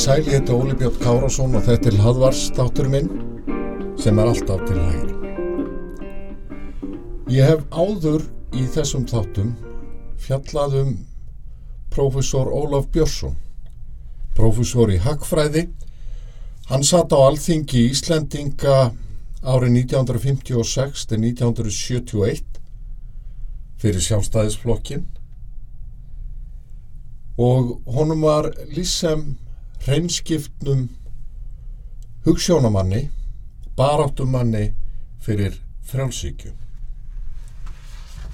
Sæli, þetta er Óli Björn Kárásson og þetta er Hadvarsdáttur minn sem er alltaf til hægri. Ég hef áður í þessum þáttum fjallað um prófessor Ólaf Björnsson, prófessor í Hagfræði. Hann satt á alþingi í Íslendinga árið 1956 til 1971 fyrir sjálfstæðisflokkin og honum var lísem hreinskiptnum hugssjónamanni, baráttumanni fyrir frjálsíkju.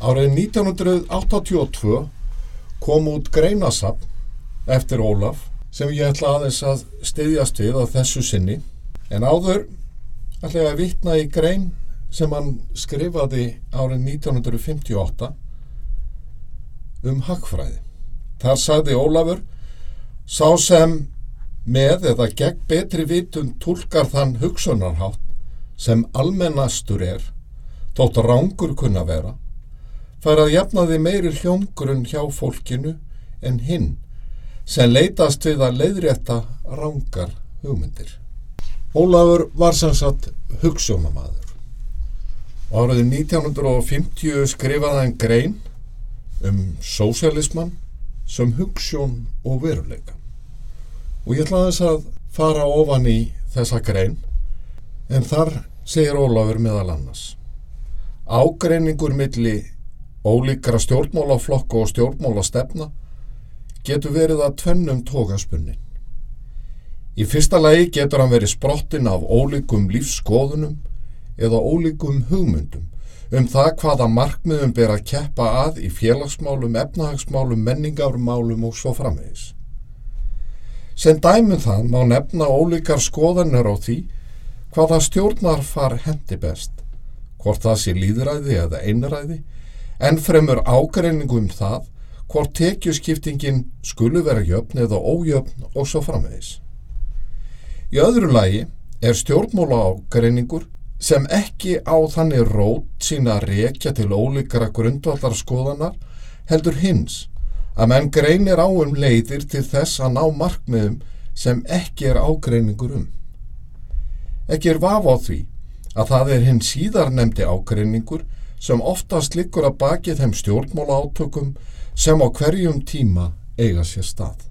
Árið 1982 kom út greinasafn eftir Ólaf sem ég ætla aðeins að styðjast við á þessu sinni en áður ætla ég að vitna í grein sem hann skrifaði árið 1958 um hagfræði. Það sagði Ólafur, sá sem með eða gegn betri vitun tólkar þann hugsunarhátt sem almennastur er, þótt rángur kunna vera, fær að jafna því meiri hljómgrunn hjá fólkinu en hinn sem leitast við að leiðrétta rángar hugmyndir. Ólafur var sem sagt hugsunamadur. Árið 1950 skrifaði hann grein um sósialisman sem hugssjón og veruleika. Og ég ætla þess að fara ofan í þessa grein, en þar segir Ólafur meðal annars. Ágreiningur milli ólíkra stjórnmálaflokka og stjórnmálastefna getur verið að tvennum tókaspunnin. Í fyrsta lagi getur hann verið sprottin af ólíkum lífskoðunum eða ólíkum hugmyndum um það hvaða markmiðum ber að keppa að í félagsmálum, efnahagsmálum, menningarmálum og svo framvegis. Sem dæmum það má nefna ólíkar skoðanir á því hvaða stjórnar far hendi best, hvort það sé líðræði eða einræði, en fremur ágreiningu um það hvort tekjuskiptingin skulu vera jöfn eða ójöfn og svo framvegis. Í öðru lagi er stjórnmóla ágreiningur sem ekki á þannig rót sína rekja til ólíkara grundvallarskoðanar heldur hins að menn greinir á um leiðir til þess að ná markmiðum sem ekki er ágreiningur um. Ekki er vaf á því að það er hinn síðar nefndi ágreiningur sem oftast liggur að baki þeim stjórnmóla átökum sem á hverjum tíma eiga sér stað.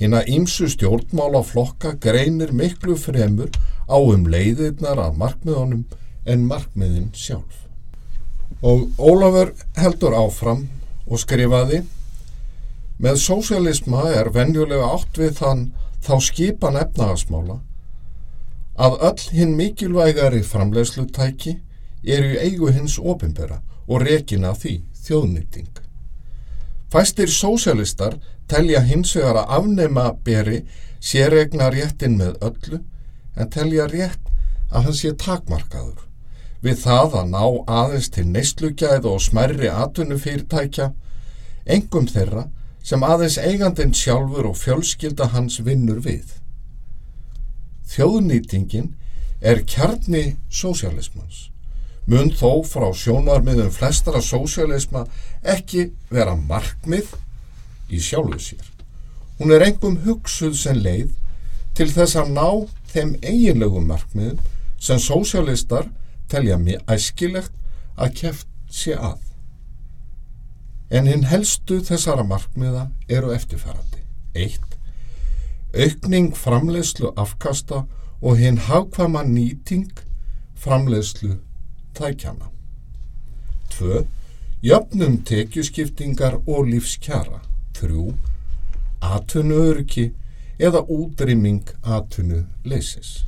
Hinn að ímsu stjórnmála flokka greinir miklu fremur á um leiðirnar að markmiðunum en markmiðin sjálf. Og Ólafur heldur áfram og skrifaði Með sósialisma er venjulega átt við þann þá skipan efnagasmála að öll hinn mikilvægari framleiðslutæki eru í eigu hins opimbera og rekina því þjóðnýtting. Fæstir sósialistar telja hins vegar að afnema beri sérregna réttin með öllu en telja rétt að hann sé takmarkaður. Við það að ná aðeins til neyslugjæð og smerri atvinnufyrirtækja, engum þeirra sem aðeins eigandin sjálfur og fjölskylda hans vinnur við. Þjóðnýtingin er kjarni sósialismans. Mun þó frá sjónarmiðum flestara sósialisma ekki vera markmið í sjálfu sér. Hún er engum hugsuð sem leið til þess að ná þeim eiginlegum markmiðum sem sósialistar telja mér æskilegt að keft sé að. En hinn helstu þessara markmiða eru eftirfærandi. 1. Aukning framleiðslu afkasta og hinn hagkvama nýting framleiðslu tækjana. 2. Jöfnum tekjuskiptingar og lífskjara. 3. Atvinnuörki eða útrýming atvinnu leysis.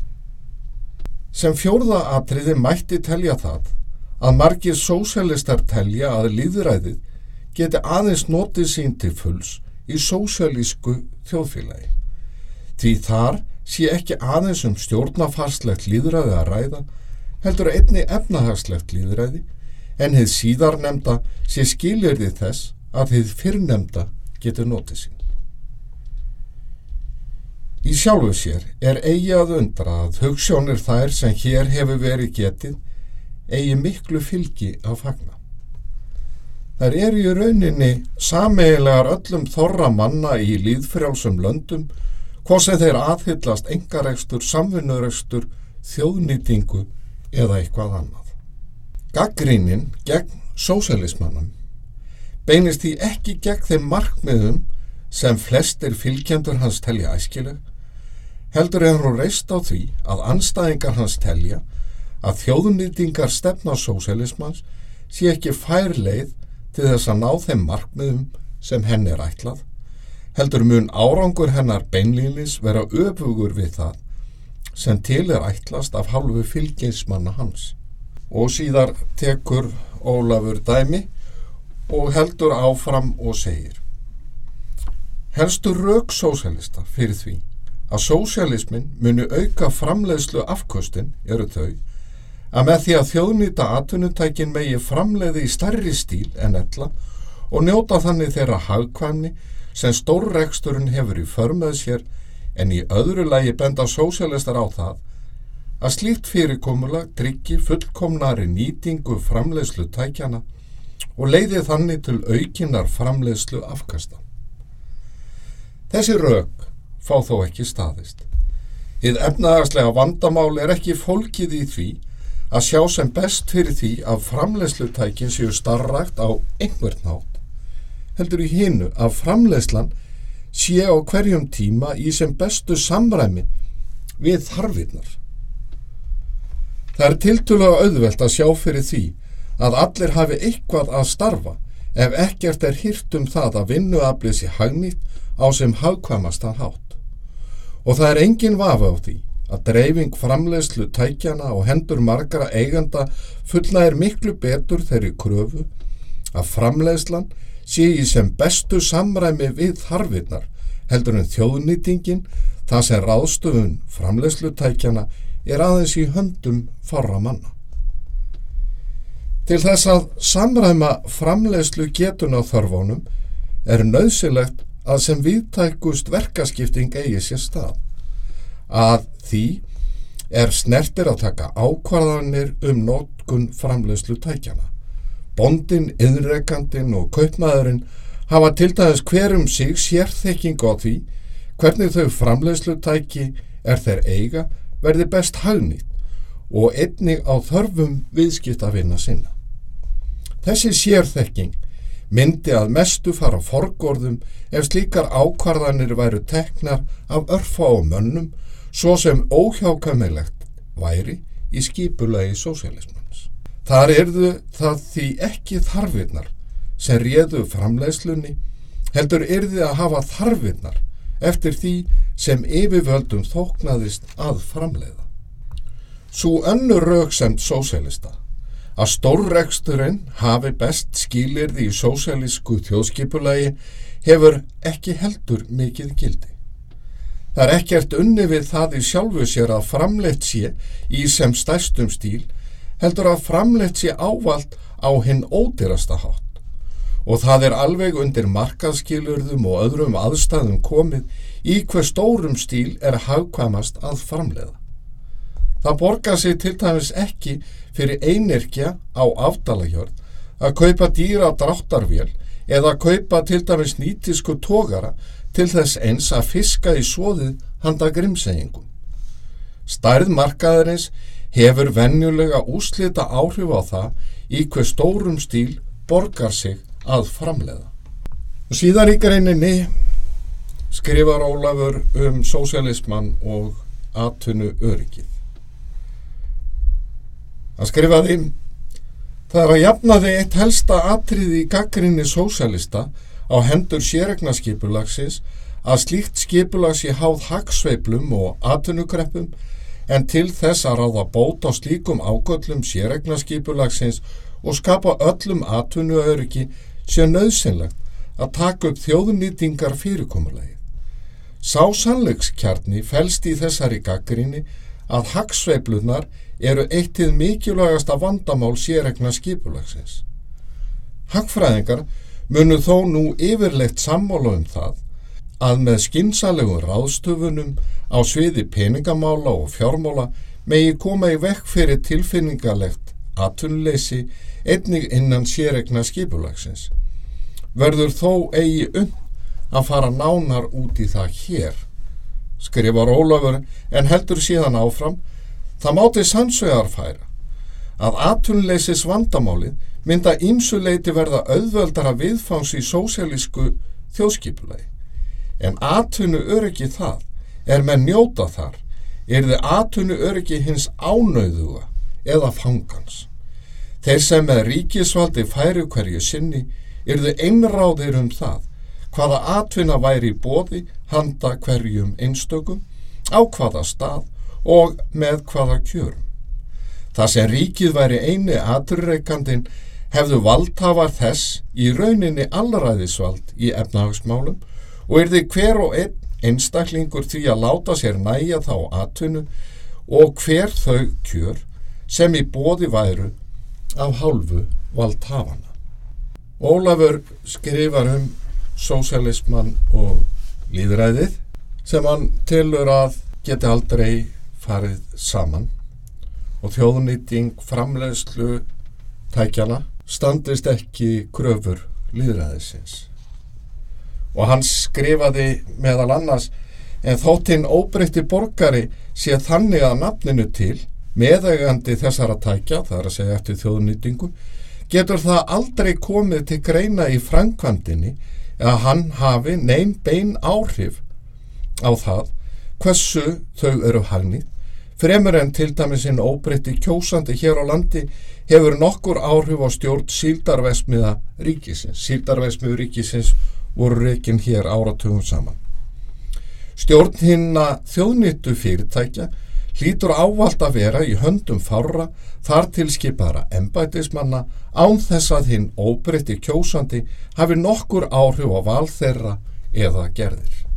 Sem fjórða atriði mætti telja það að margir sósialistar telja að líðræðið geti aðeins notið sín til fulls í sósialísku þjóðfélagi. Því þar sé ekki aðeins um stjórnafarslegt líðræði að ræða, heldur einni efnahagslegt líðræði, en hefð síðar nefnda sé skilirði þess að hefð fyrrnemda getur notið sín. Í sjálfu sér er eigi að undra að hugssjónir þær sem hér hefur verið getið eigi miklu fylgi af fagna. Þær eru í rauninni sameigilegar öllum þorra manna í líðfrjálsum löndum, hvort sem þeir aðhyllast engarekstur, samvinnurekstur, þjóðnýtingu eða eitthvað annað. Gaggrínin gegn sósælismannum beinist því ekki gegn þeim markmiðum sem flestir fylgjendur hans telja æskileg, heldur er hún reist á því að anstæðingar hans telja að þjóðnýtingar stefna sósælismans sé ekki fær leið til þess að ná þeim markmiðum sem henn er ætlað, heldur mun árangur hennar beinlýnis vera öfugur við það sem til er ætlast af halvu fylgismanna hans. Og síðar tekur Ólafur dæmi og heldur áfram og segir Helstu rauk sósælista fyrir því að sósælismin muni auka framleiðslu afkostin eru þau að með því að þjóðnýta atvinnutækin megi framleiði í starri stíl en ella og njóta þannig þeirra hagkvæmni sem stórreksturinn hefur í förmöð sér en í öðru lagi benda sósjálistar á það að slíkt fyrirkomulag tryggi fullkomnari nýtingu framleiðslu tækjana og leiði þannig til aukinar framleiðslu afkasta. Þessi rauk fá þó ekki staðist. Þið efnaðarslega vandamál er ekki fólkið í því að sjá sem best fyrir því að framleiðslutækin séu starrakt á einhvern nátt heldur í hinnu að framleiðslan sé á hverjum tíma í sem bestu samræmi við þarfinnar. Það er tiltulega auðvelt að sjá fyrir því að allir hafi eitthvað að starfa ef ekkert er hýrt um það að vinnuaflið sé hagnýtt á sem hagkvæmastan hátt. Og það er engin vafa á því að dreifing framleiðslu tækjana og hendur margara eiganda fullnægir miklu betur þeirri kröfu að framleiðslan sé í sem bestu samræmi við þarfinnar heldur en þjóðnýtingin það sem ráðstöfun framleiðslu tækjana er aðeins í höndum farra manna. Til þess að samræma framleiðslu getun á þörfónum er nöðsilegt að sem viðtækust verkaskipting eigi sér stað að því er snertir að taka ákvarðanir um nótkun framlegslu tækjana. Bondin, yðnrekandin og kaupmaðurinn hafa til dæmis hverjum sig sérþekking á því hvernig þau framlegslu tæki er þeir eiga verði best hagnýtt og einnig á þörfum viðskiptafinna sinna. Þessi sérþekking myndi að mestu fara forgorðum ef slíkar ákvarðanir væru teknar af örfa og mönnum svo sem óhjákamilegt væri í skipulagi sósialismans. Þar erðu það því ekki þarfinnar sem réðu framleiðslunni, heldur erði að hafa þarfinnar eftir því sem yfirvöldum þóknaðist að framleiða. Svo önnur rauksemt sósialista að stórreksturinn hafi best skilirði í sósialísku þjóðskipulagi hefur ekki heldur mikið gildi. Það er ekkert unni við það í sjálfu sér að framleitt sé í sem stærstum stíl heldur að framleitt sé ávalt á hinn ódyrasta hátt og það er alveg undir markaðskilurðum og öðrum aðstæðum komið í hver stórum stíl er hagkvæmast að framleiða. Það borgar sig til dæmis ekki fyrir einirkja á afdalagjörð að kaupa dýra dráttarvél eða að kaupa til dæmis nýtisku tógara til þess eins að fiska í svoðið handa grimseyingum. Stærð markaðarins hefur vennjulega úslita áhrif á það í hver stórum stíl borgar sig að framleiða. Og síðan í greininni skrifar Ólafur um sósialisman og atvinnu öryggið. Hann skrifaði Það er að jafnaði eitt helsta atriði í gaggrinni sósialista á hendur sérregnaskipulagsins að slíkt skipulag sé háð hagsveiplum og atvinnukreppum en til þess að ráða bót á slíkum ágöllum sérregnaskipulagsins og skapa öllum atvinnuöryggi sé nöðsynlegt að taka upp þjóðnýtingar fyrirkomulegi. Sá sannleikskjarni fælst í þessari gaggrinni að hagsveiplunar eru eittið mikilvægasta vandamál sérregna skipulagsins. Hagfræðingar munu þó nú yfirlegt sammála um það að með skinsalegum ráðstöfunum á sviði peningamála og fjármála megi koma í vekk fyrir tilfinningalegt atunleysi einnig innan sérregna skipulagsins. Verður þó eigi um að fara nánar út í það hér skrifar Ólafur en heldur síðan áfram, það máti sannsvegar færa að atunleisis vandamálið mynda ímsuleiti verða auðvöldara viðfangs í sósialísku þjóðskipulegi. En atunu öryggi það er með njóta þar, er þið atunu öryggi hins ánauðuga eða fangans. Þeir sem með ríkisvaldi færi hverju sinni er þið einráðir um það hvaða atvinna væri í bóði handa hverjum einstökum, á hvaða stað og með hvaða kjörum. Það sem ríkið væri eini aturreikandin hefðu valdhafar þess í rauninni allræðisvald í efnahagsmálum og er þið hver og einn einstaklingur því að láta sér næja þá atvinnu og hver þau kjör sem í bóði væru af hálfu valdhafana. Ólafur skrifar um sósialisman og líðræðið sem hann tilur að geti aldrei farið saman og þjóðnýting framlegslu tækjana standist ekki kröfur líðræðisins. Og hann skrifaði meðal annars en þóttinn óbreytti borgari sé þannig að nafninu til meðægandi þessara tækja, það er að segja eftir þjóðnýtingu, getur það aldrei komið til greina í framkvæmdini að hann hafi neyn bein áhrif á það hversu þau eru hagnið fremur en til dæmisinn óbreytti kjósandi hér á landi hefur nokkur áhrif á stjórn síldarvesmiða ríkisins. Síldarvesmiðu ríkisins voru reygin hér áratugum saman. Stjórn hinn að þjóðnýttu fyrirtækja hlýtur ávalt að vera í höndum fára þar tilskipara embætismanna án þess að hinn óbreytti kjósandi hafi nokkur áhrif á val þeirra eða gerðir.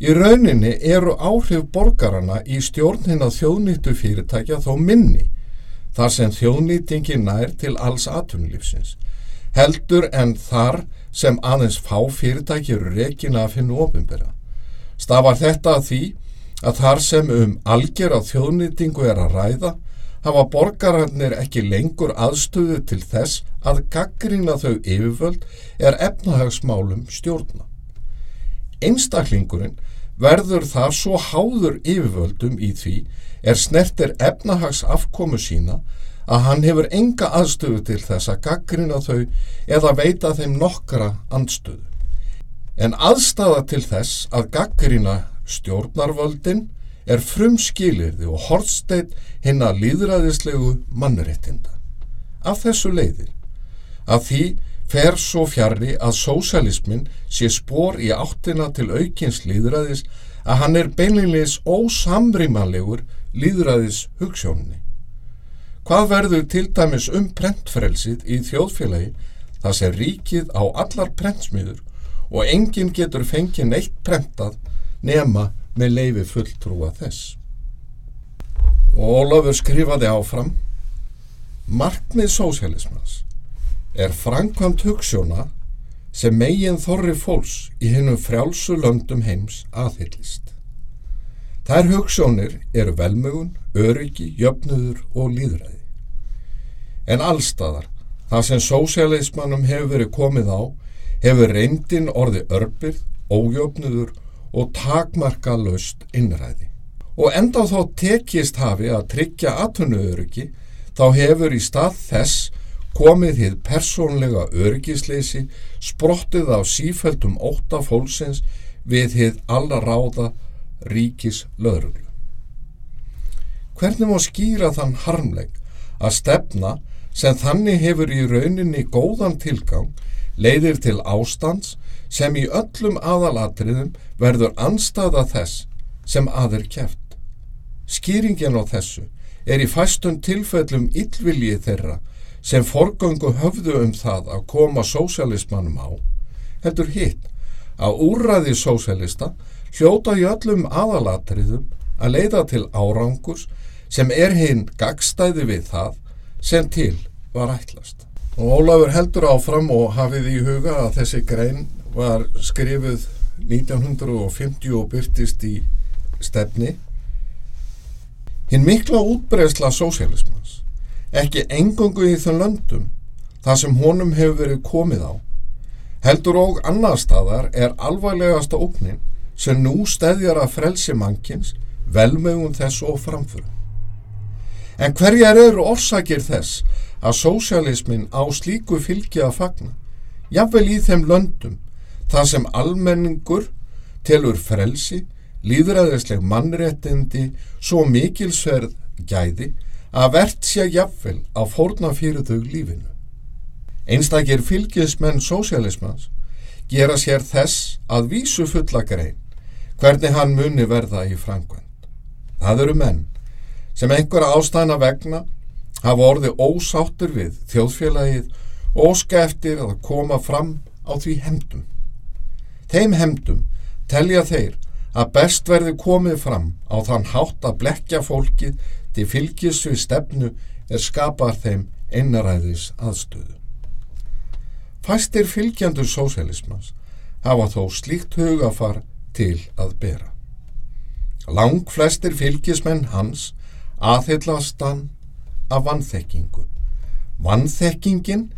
Í rauninni eru áhrif borgarana í stjórnin að þjóðnýttu fyrirtækja þó minni þar sem þjóðnýtingi nær til alls atunlífsins heldur en þar sem aðeins fá fyrirtæki eru reygin að finna ofinbera. Stafar þetta að því að þar sem um algjör að þjóðnýtingu er að ræða hafa borgarannir ekki lengur aðstöðu til þess að gaggrina þau yfirvöld er efnahagsmálum stjórna. Einstaklingurinn verður það svo háður yfirvöldum í því er snertir efnahags afkomu sína að hann hefur enga aðstöðu til þess að gaggrina þau eða veita þeim nokkra andstöðu. En aðstafa til þess að gaggrina stjórnarvöldin er frumskilirði og hortsteitt hinn að líðræðislegu mannréttinda. Af þessu leiðir að því fer svo fjari að sósalismin sé spór í áttina til aukins líðræðis að hann er beinleginis ósamrýmanlegur líðræðis hugssjónni. Hvað verður til dæmis um prentfrelsið í þjóðfélagi það sem ríkið á allar prentsmiður og enginn getur fengið neitt prentað nema með leifi fulltrúa þess. Og Ólafur skrifaði áfram Markmið sósjálismans er framkvæmt hugssjóna sem megin þorri fólks í hennum frjálsu löndum heims aðhyllist. Þær hugssjónir eru velmögun, öryggi, jöfnuður og líðræði. En allstaðar, það sem sósialismannum hefur verið komið á, hefur reyndin orði örbyrð, ójöfnuður og takmarka löst innræði. Og enda þá tekist hafi að tryggja atvinnuöryggi, þá hefur í stað þess komið hið persónlega örgisleysi sprottið af sífældum óta fólksins við hið alla ráða ríkis löðruglu. Hvernig má skýra þann harmleik að stefna sem þannig hefur í rauninni góðan tilgang leiðir til ástands sem í öllum aðalatriðum verður anstaða þess sem aður kæft. Skýringin á þessu er í fæstum tilfellum yllviljið þeirra sem forgöngu höfðu um það að koma sósjálismannum á, heldur hitt að úrraði sósjálista hljóta í öllum aðalatriðum að leiða til árangurs sem er hinn gagstæði við það sem til var ætlast. Og Ólafur heldur áfram og hafið í huga að þessi grein var skrifuð 1950 og byrtist í stefni. Hinn mikla útbreysla sósjálismans ekki engungu í þau löndum þar sem honum hefur verið komið á. Heldur og annar staðar er alvarlegasta óknin sem nú stedjar að frelsi mannkins velmögun þess og framförum. En hverjar eru orsakir þess að sósialismin á slíku fylgi að fagna? Jafnvel í þeim löndum, þar sem almenningur telur frelsi, líðræðisleg mannréttindi, svo mikilsverð gæði að verðt sé jafnvel að fórna fyrir þau lífinu. Einstakir fylgismenn sósialismans gera sér þess að vísu fulla grein hvernig hann muni verða í framkvæmt. Það eru menn sem einhverja ástæðna vegna hafa orðið ósáttur við þjóðfélagið og skeftir að koma fram á því hemdum. Þeim hemdum telja þeir að best verði komið fram á þann hátt að blekja fólkið til fylgis við stefnu er skapar þeim einnaræðis aðstöðu. Fæstir fylgjandur sósélismans hafa þó slíkt hugafar til að bera. Lang flestir fylgismenn hans aðhyllast hann af vannþekkingu. Vannþekkingin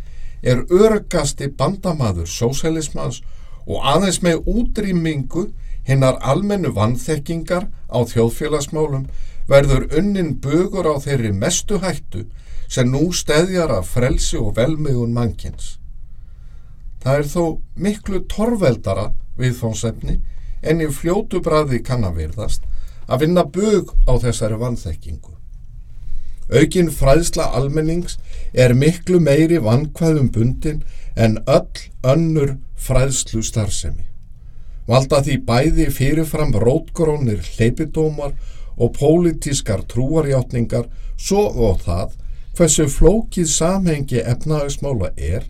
er örgasti bandamaður sósélismans og aðeins með útrýmingu hinnar almennu vannþekkingar á þjóðfélagsmálum verður unnin bugur á þeirri mestu hættu sem nú steðjar af frelsi og velmiðun mannkins. Það er þó miklu torveldara viðfónsefni en í fljótu bræði kannavirðast að vinna bug á þessari vannþekkingu. Aukin fræðsla almennings er miklu meiri vannkvæðum bundin en öll önnur fræðslu starfsemi. Valda því bæði fyrirfram rótgrónir hleypidómar og pólitískar trúarjátningar svo og það hversu flókið samhengi efnahagsmála er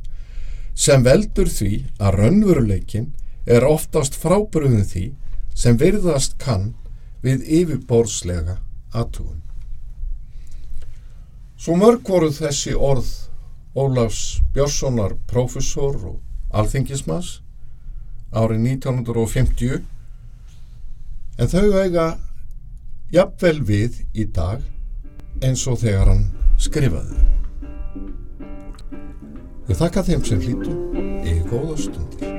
sem veldur því að raunveruleikin er oftast frábröðin því sem virðast kann við yfirborðslega aðtúum. Svo mörg voru þessi orð Ólafs Björnssonar profesor og alþingismas árið 1950 en þau eiga jafnvel við í dag eins og þegar hann skrifaði. Ég þakka þeim sem hlýtu í góða stundir.